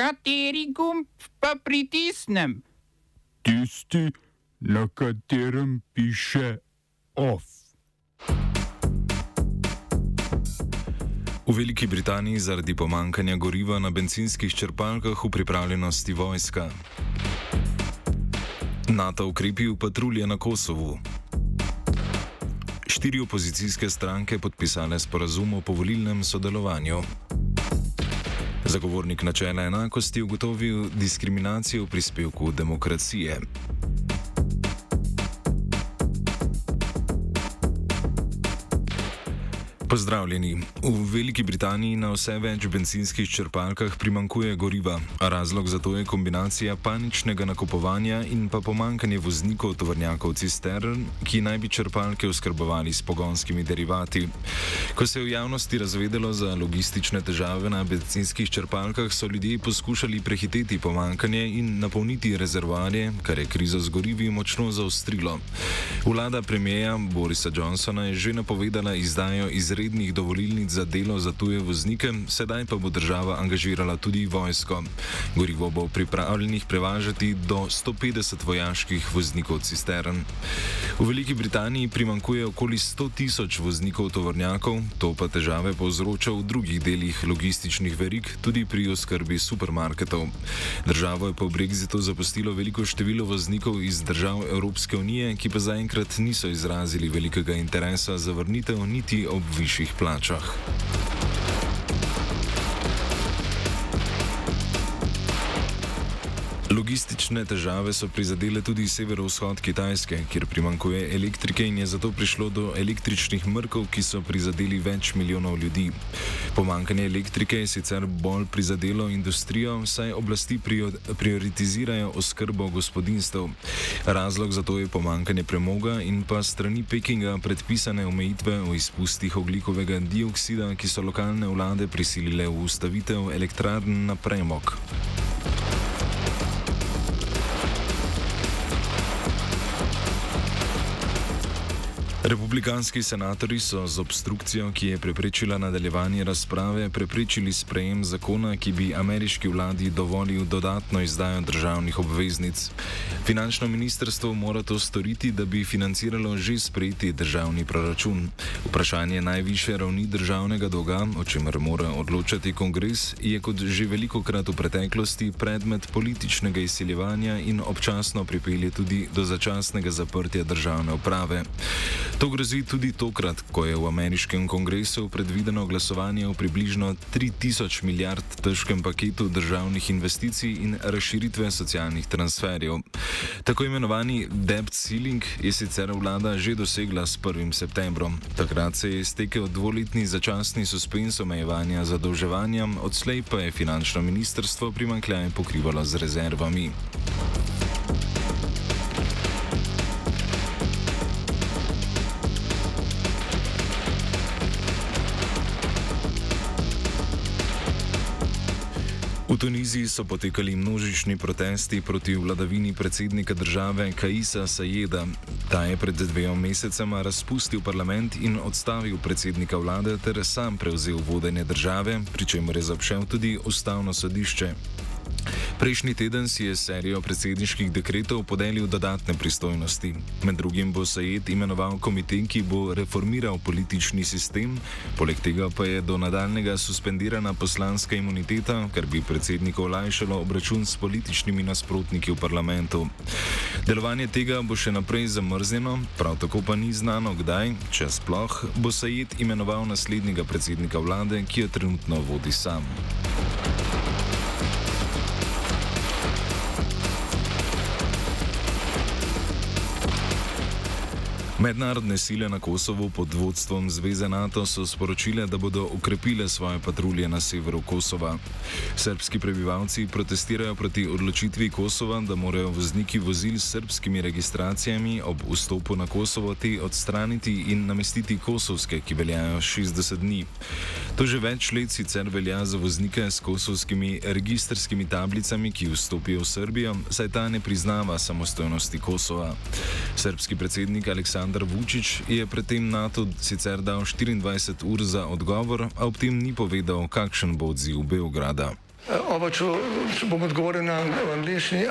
Kateri gumb pa pritisnem? Tisti, na katerem piše OF. V Veliki Britaniji zaradi pomankanja goriva na benzinskih črpalkah v pripravljenosti vojska. NATO ukrepi v patrulje na Kosovu. Štiri opozicijske stranke podpisale sporazum o povolilnem sodelovanju. Zagovornik načela enakosti ugotovil diskriminacijo v prispevku demokracije. Pozdravljeni. V Veliki Britaniji na vse več benzinskih črpalkah primankuje goriva. Razlog za to je kombinacija paničnega nakupovanja in pa pomankanje voznikov tovornjakov cistern, ki naj bi črpalke oskrbovali s pogonskimi derivati. Ko se je v javnosti razvedelo za logistične težave na benzinskih črpalkah, so ljudje poskušali prehiteti pomankanje in napolniti rezervoarje, kar je krizo z gorivi močno zaostrilo. Vlada premijeja Borisa Johnsona je že napovedala izdajo izrednega rednih dovolilnic za delo za tuje voznike, sedaj pa bo država angažirala tudi vojsko. Gorivo bo pripravljenih prevažati do 150 vojaških voznikov cistern. V Veliki Britaniji primankuje okoli 100 tisoč voznikov tovornjakov, to pa težave povzroča v drugih delih logističnih verig, tudi pri oskrbi supermarketov. Državo je po brexitu zapustilo veliko število voznikov iz držav Evropske unije, ki pa zaenkrat niso izrazili velikega interesa za vrnitev niti ob višji dzisiejszych plażach. Logistične težave so prizadele tudi severovzhod Kitajske, kjer primankuje elektrike in je zato prišlo do električnih mrkov, ki so prizadeli več milijonov ljudi. Pomankanje elektrike je sicer bolj prizadelo industrijo, saj oblasti prioritizirajo oskrbo gospodinstv. Razlog za to je pomankanje premoga in pa strani Pekinga predpisane omejitve o izpustih oglikovega dioksida, ki so lokalne vlade prisilile v ustavitev elektrarn na premog. Republikanski senatori so z obstrukcijo, ki je preprečila nadaljevanje razprave, preprečili sprejem zakona, ki bi ameriški vladi dovolil dodatno izdajo državnih obveznic. Finančno ministrstvo mora to storiti, da bi financiralo že sprejeti državni proračun. Vprašanje najviše ravni državnega dolga, o čemer mora odločati kongres, je kot že veliko krat v preteklosti predmet političnega izsiljevanja in občasno pripelje tudi do začasnega zaprtja državne uprave. To grozi tudi tokrat, ko je v ameriškem kongresu predvideno glasovanje o približno 3000 milijard težkem paketu državnih investicij in razširitve socialnih transferjev. Tako imenovani debt ceiling je sicer vlada že dosegla s 1. septembrom. Takrat se je iztekel dvoletni začasni suspens omejevanja zadolževanja, odslej pa je finančno ministrstvo primankljaj pokrivalo z rezervami. Tuniziji so potekali množični protesti proti vladavini predsednika države Kaisa Sajeda. Ta je pred dvema mesecema razpustil parlament in odstavil predsednika vlade ter sam prevzel vodenje države, pri čemer je zapšel tudi ustavno sodišče. Prejšnji teden si je serijo predsedniških dekretov podelil dodatne pristojnosti. Med drugim bo Sajed imenoval komitej, ki bo reformiral politični sistem, poleg tega pa je do nadaljnega suspendirana poslanska imuniteta, kar bi predsedniku olajšalo obračun s političnimi nasprotniki v parlamentu. Delovanje tega bo še naprej zamrznjeno, prav tako pa ni znano, kdaj, če sploh, bo Sajed imenoval naslednjega predsednika vlade, ki jo trenutno vodi sam. Mednarodne sile na Kosovu pod vodstvom Zveze NATO so sporočile, da bodo ukrepile svoje patrulje na severu Kosova. Srbski prebivalci protestirajo proti odločitvi Kosova, da morajo vozniki vozil s srbskimi registracijami ob vstopu na Kosovo te odstraniti in namestiti kosovske, ki veljajo 60 dni. To že več let sicer velja za voznike s kosovskimi registrskimi tablicami, ki vstopijo v Srbijo, saj ta ne priznava samostojnosti Kosova. Srbski predsednik Aleksandr Aleksandar Vučić je predtem NATO sicer dal 24 ur za odgovor, a ob tem ni povedal, kakšen bo odziv Beograda. Oba, če, če bom odgovoril na angliški.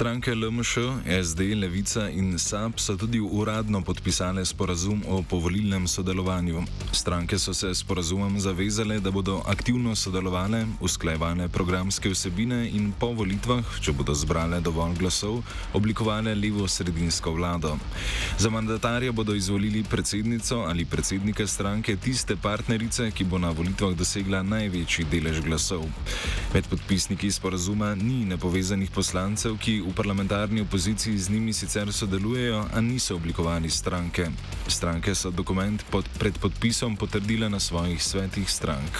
Stranke LMŠ, SD, Levica in SAP so tudi uradno podpisale sporazum o povolilnem sodelovanju. Stranke so se sporazumom zavezale, da bodo aktivno sodelovale, usklajevale programske vsebine in po volitvah, če bodo zbrale dovolj glasov, oblikovale levo-sredinsko vlado. Za mandatarja bodo izvolili predsednico ali predsednika stranke tiste partnerice, ki bo na volitvah dosegla največji delež glasov. Med podpisniki sporazuma ni nepovezanih poslancev, ki v parlamentarni opoziciji z njimi sicer sodelujejo, a niso oblikovali stranke. Stranke so dokument pod, pred podpisom potrdile na svojih svetih strank.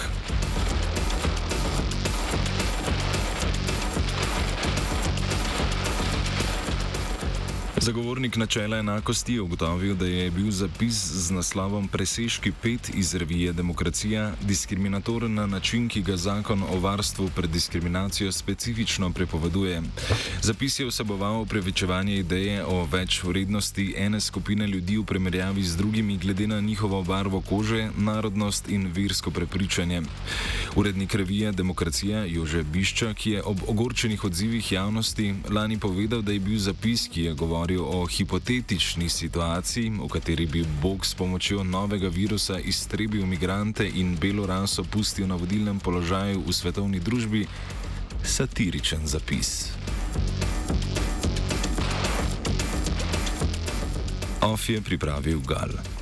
Zagovornik načela enakosti je ugotovil, da je bil zapis z naslovom Presežki 5 iz revije Demokracija diskriminatoren na način, ki ga zakon o varstvu pred diskriminacijo specifično prepoveduje. Zapis je vseboval prevečevanje ideje o več vrednosti ene skupine ljudi v primerjavi z drugimi glede na njihovo barvo kože, narodnost in versko prepričanje. Urednik revije Demokracija Jože Bišča, ki je ob ogorčenih odzivih javnosti lani povedal, da je bil zapis, ki je govoril o hipotetični situaciji, v kateri bi Bog s pomočjo novega virusa iztrebil migrante in belo raso pustil na vodilnem položaju v svetovni družbi, satiričen zapis. Off je pripravil Gal.